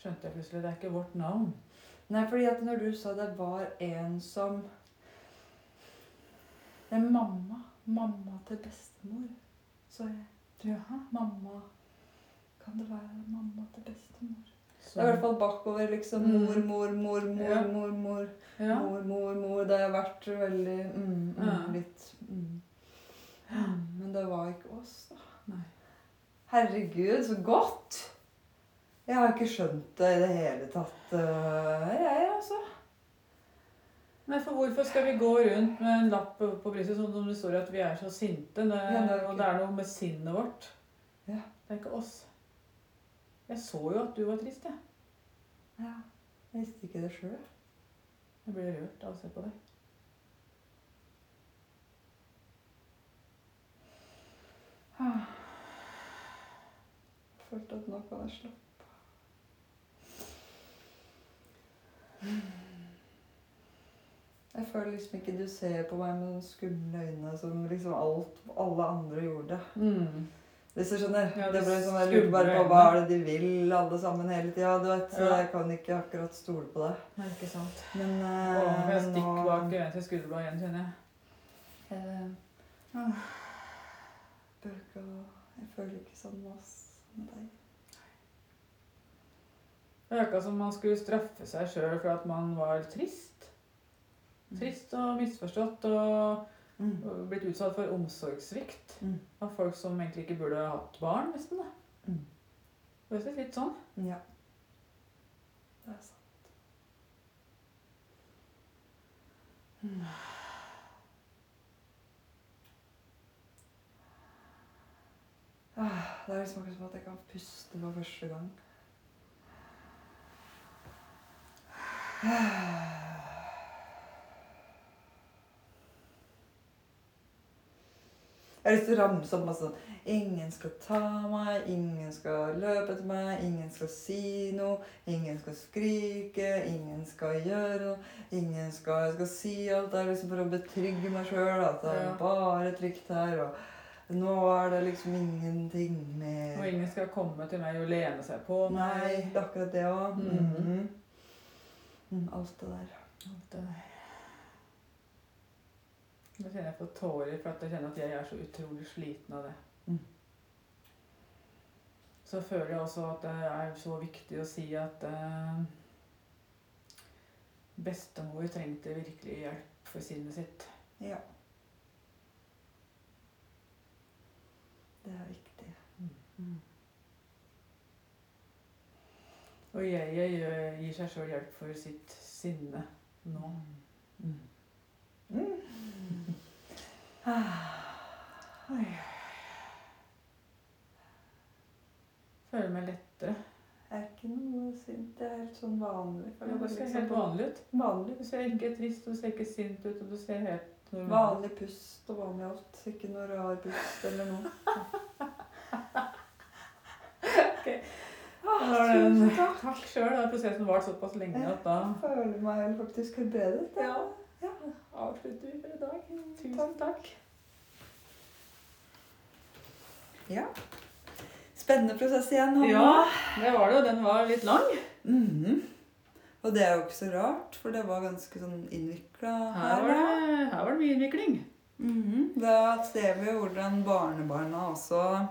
Skjønte jeg plutselig. Det er ikke vårt navn. Nei, fordi at når du sa det var en som Det er mamma. Mamma til bestemor, sa jeg. Jaha. Mamma. Kan det være mamma til bestemor? Så, Det er i hvert fall bakover, liksom. Mm. Mor, mor, mor, mor, Ja. mor, mor. ja. Mor, mor, mor. Det har vært veldig mm, mm, Ja. Litt mm. Mm, Men det var ikke oss, da. Herregud, så godt! Jeg har ikke skjønt det i det hele tatt, øh, jeg, altså. Nei, for hvorfor skal vi gå rundt med en lapp på brystet sånn som det står at vi er så sinte? Det, Ja, det er og det er noe med sinnet vårt. Ja. Det er ikke oss. Jeg så jo at du var trist, jeg. Ja, jeg visste ikke det sjøl. Jeg ble rørt av å se på deg. Følte at nå kan jeg slappe av. Jeg føler liksom ikke du ser på meg med de skumle øynene som liksom alt, alle andre gjorde. Hvis du skjønner? Ja, det ble sånn, Jeg lurte bare på hva er det de vil, alle sammen hele tida. Du vet, så Ja. jeg kan ikke akkurat stole på det. Nei, ikke sant. Men Å, nå eh, får jeg stikk nå- bak til skulderbladet igjen, kjenner jeg. Uh, Jeg føler ikke sånn oss med deg. Det akkurat som man skulle straffe seg sjøl for at man var trist. Trist og misforstått og Mm. blitt utsatt for omsorgssvikt Mm. av folk som egentlig ikke burde ha hatt barn, nesten. da. Mm. Det høres litt sånn. Ja. Det er sant. Ah, Det er liksom akkurat som at jeg kan puste for første gang. Jeg har lyst til å ramse opp masse sånn Ingen skal ta meg, ingen skal løpe etter meg, ingen skal si noe, ingen skal skrike, ingen skal gjøre noe, ingen skal Jeg skal si alt det er liksom for å betrygge meg sjøl at det er bare trygt her, og nå er det liksom ingenting mer Og ingen skal komme til meg og lene seg på meg. Nei, det er akkurat det òg. Mhm. mm, alt det der. Alt det der. Nå kjenner jeg på tårer for at jeg kjenner at jeg er så utrolig sliten av det. Mm. Så føler jeg også at det er så viktig å si at eh, bestemor trengte virkelig hjelp for sinnet sitt. Ja. Det er viktig. Mm. Og jeg, jeg gir seg sjøl hjelp for sitt sinne nå. Mm. Mm. Ah. Føler meg lettere. Jeg er ikke noe sint. Det er helt sånn vanlig. Ja, Du ser liksom helt vanlig ut. vanlig. Du ser ikke trist, du ser ikke sint ut, og du ser helt. Vanlig pust og vanlig alt. Ikke noe rar pust eller noe. <laughs> okay. Ah, tusen Takk sjøl. Da har prosessen varte såpass lenge at da Jeg føler meg faktisk helbredet. Ja. avslutter vi for i dag. Tusen takk. Ja. Spennende prosess igjen, Hanna. Ja, det var det. og Den var litt lang. Mhm. Og det er jo ikke så rart, for det var ganske sånn innvikla Her var det, her var det mye innvikling. Mhm. Da ser vi jo hvordan barnebarna også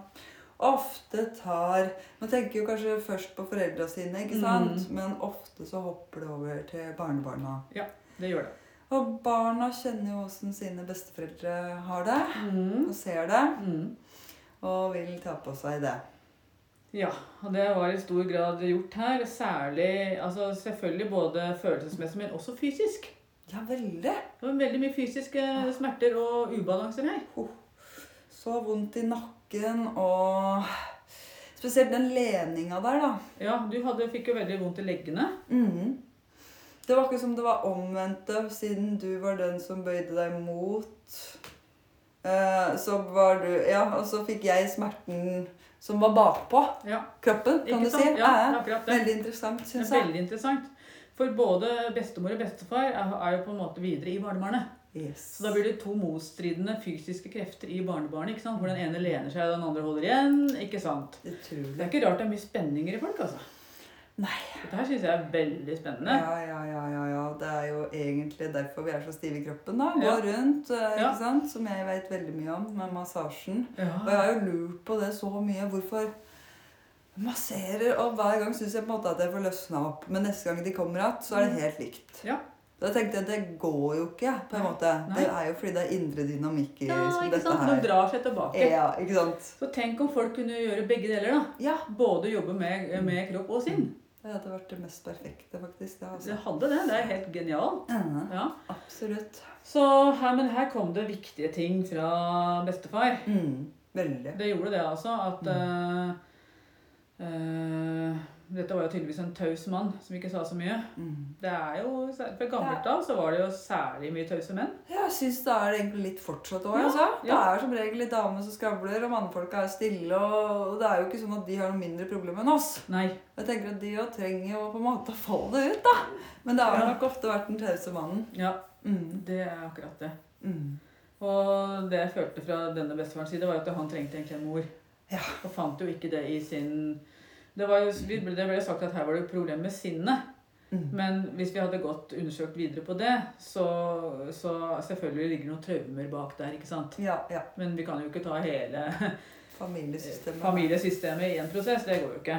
ofte tar Man tenker jo kanskje først på foreldra sine, ikke sant? Mm. Men ofte så hopper det over til barnebarna. Ja, Det gjør det. Og barna kjenner jo åssen sine besteforeldre har det, Mm. og ser det, Mm. og vil ta på seg det. Ja, og det var i stor grad gjort her. Særlig altså Selvfølgelig både følelsesmessig, men også fysisk. Ja, veldig. Det var veldig mye fysiske smerter og ubalanser her. Så vondt i nakken og Spesielt den leninga der, da. Ja, du hadde, fikk jo veldig vondt i leggene. Mm. Det var ikke som det var omvendte, siden du var den som bøyde deg mot. Eh, så var du Ja, og så fikk jeg smerten som var bakpå Ja, kroppen, kan ikke du sant? si. Ja, akkurat det. Veldig interessant, Det syns jeg. veldig interessant. For både bestemor og bestefar er, jo på en måte videre i barnebarnet. Yes. Så da blir det to motstridende fysiske krefter i barnebarnet. ikke sant? Hvor den ene lener seg, og den andre holder igjen. ikke sant? Det Utrolig. er ikke rart det er mye spenninger i folk, altså. Nei. Dette syns jeg er veldig spennende. Ja, ja, ja, ja, ja. Det er jo egentlig derfor vi er så stive i kroppen. da. Gå Ja. rundt, eh, Ja. ikke sant? som jeg vet veldig mye om, med massasjen. Og jeg har jo lurt på det så mye. Hvorfor masserer Og hver gang syns jeg på en måte at jeg får løsna opp. Men neste gang de kommer igjen, så er det helt likt. Ja. Da tenkte jeg at det går jo ikke. på en måte. Nei. Det er jo fordi det er indre dynamikk i ja, som ikke dette sant? De her. drar seg tilbake. Ja, ikke sant? Så tenk om folk kunne gjøre begge deler. da. Ja. Både jobbe med, med kropp og sinn. Det hadde vært det mest perfekte, faktisk. Det, Det altså. hadde det. Det er helt genialt. Ja, Ja. absolutt. Så her, men her kom det viktige ting fra bestefar. Mm, veldig. Det gjorde det altså at Mm. eh, eh, Dette var jo tydeligvis en taus mann som ikke sa så mye. Mm. Det er jo, Fra gammelt av så var det jo særlig mye tause menn. Jeg syns det er egentlig litt fortsatt òg. Ja, altså. Det er som regel litt damer som skravler, og mannfolka er stille. Og det er jo ikke sånn at de har noe mindre problem enn oss. Nei. Jeg tenker at De òg trenger jo på en måte å få det ut. da. Men det har Ja. nok ofte vært den tause mannen. Ja, Mm. det er akkurat det. Mm. Og det jeg følte fra denne bestefarens side, var at han trengte egentlig en mor. Ja. Og fant jo ikke det i sin Det, var jo, det ble sagt at her var det et problem med sinnet. Mm. Men hvis vi hadde gått undersøkt videre på det, så, så selvfølgelig ligger det noen traumer bak der. ikke sant? Ja, ja. Men vi kan jo ikke ta hele Familiesystemet. familiesystemet i en prosess. Det går jo ikke.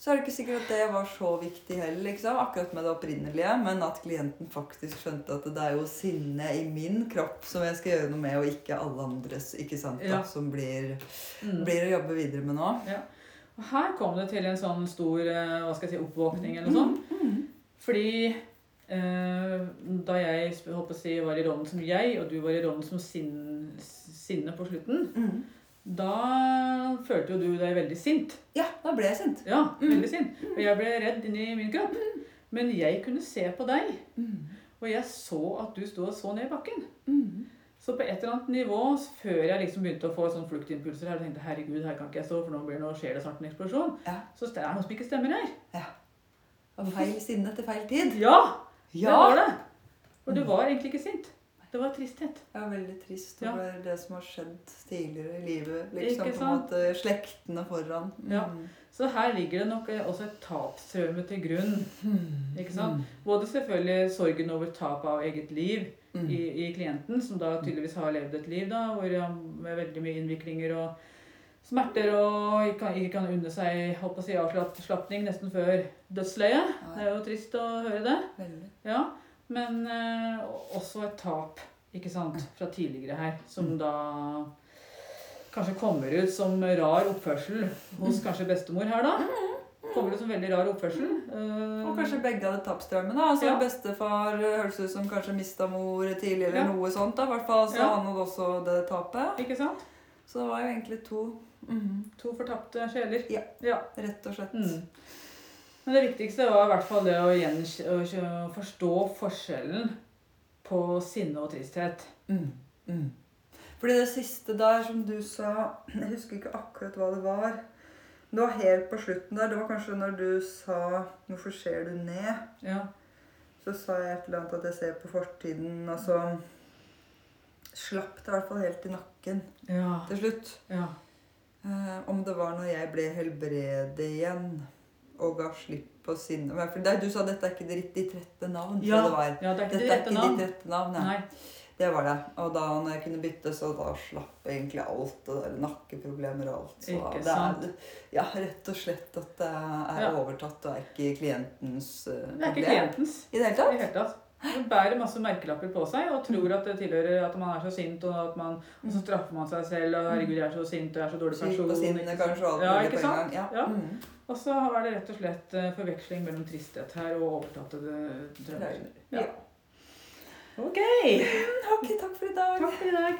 Så er det ikke sikkert at det var så viktig heller, liksom, akkurat med det opprinnelige, men at klienten faktisk skjønte at det er jo sinne i min kropp som jeg skal gjøre noe med, og ikke alle andres, ikke sant, Ja. da, som blir, Mm. blir å jobbe videre med nå. Ja. Og her kom det til en sånn stor eh, hva skal jeg si, oppvåkning eller noe sånt. Mm. Fordi eh, da jeg håper å si, var i rollen som jeg, og du var i rollen som sin, sinne på slutten, Mm. Da følte jo du deg veldig sint. Ja, da ble jeg sint. Ja, Mm. veldig sint. Og jeg ble redd inni min kropp. Men jeg kunne se på deg, Mm. og jeg så at du sto og så ned i bakken. Mm. Så på et eller annet nivå, før jeg liksom begynte å få sånn fluktimpulser her, og tenkte herregud, her kan ikke jeg stå, for nå, blir, nå skjer det snart en eksplosjon, Ja. så det er noe som ikke stemmer her. Ja. Og feil sinne til feil tid. Ja, det var det. Og du var egentlig ikke sint. Det var tristhet. Ja, veldig trist Ja. over det som har skjedd tidligere i livet. Liksom på en måte slektene foran. Ja. Mm. Så her ligger det nok også et tapstraume til grunn. Mm. Ikke sant? Både selvfølgelig sorgen over tap av eget liv Mm. i, i klienten, som da tydeligvis har levd et liv da, hvor han med veldig mye innviklinger og smerter og ikke kan, ikke kan unne seg håper å si, avslapning nesten før dødsleiet. Det er jo trist å høre det. Veldig. Ja, men eh, også et tap, ikke sant, fra tidligere her, som Mm. da kanskje kommer ut som rar oppførsel hos kanskje bestemor her da. Kommer ut som veldig rar oppførsel. eh, Og kanskje begge hadde tapstraume. da. Altså Ja. Bestefar høres ut som kanskje mista mor tidlig, eller Ja. noe sånt. da. Hvert fall så Ja. han hadde også det tapet. Ikke sant? Så det var jo egentlig to. Mhm. To fortapte sjeler. Ja. ja. Rett og slett. Mm. Men det viktigste var i hvert fall det å, å forstå forskjellen på sinne og tristhet. Mm. Mm. Fordi det siste der som du sa Jeg husker ikke akkurat hva det var. Det var helt på slutten der. Det var kanskje når du sa 'Hvorfor ser du ned?' Ja. Så sa jeg et eller annet at jeg ser på fortiden, og så slapp det i hvert fall helt i nakken Ja. til slutt. ja. Eh, om det var når jeg ble helbredet igjen og ga slipp på sinnet Men For det, Du sa dette er ikke ditt, rette navn. Ja, det var. ja, det er ikke Dette det er ikke navn. ditt rette navn. Ja. Nei. Det var det. Og da når jeg kunne bytte, så da slapp egentlig alt. Og der nakkeproblemer og alt. Så Ikke det er ja, rett og slett at det er Ja. overtatt og er ikke klientens uh, Det er ikke klientens. I det hele I tatt? det hele tatt. Man bærer masse merkelapper på seg og tror at det tilhører at man er så sint, og at man, og så straffer man seg selv. og 'Herregud, jeg er så sint, og jeg er så dårlig Syk person'. på sinne, kanskje og alt Ja, ikke sant? Ja. Ja. Mm. Og så er det rett og slett eh, forveksling mellom tristhet her og overtatte drømmer. Ja. Ok, takk for i dag. Takk for i dag.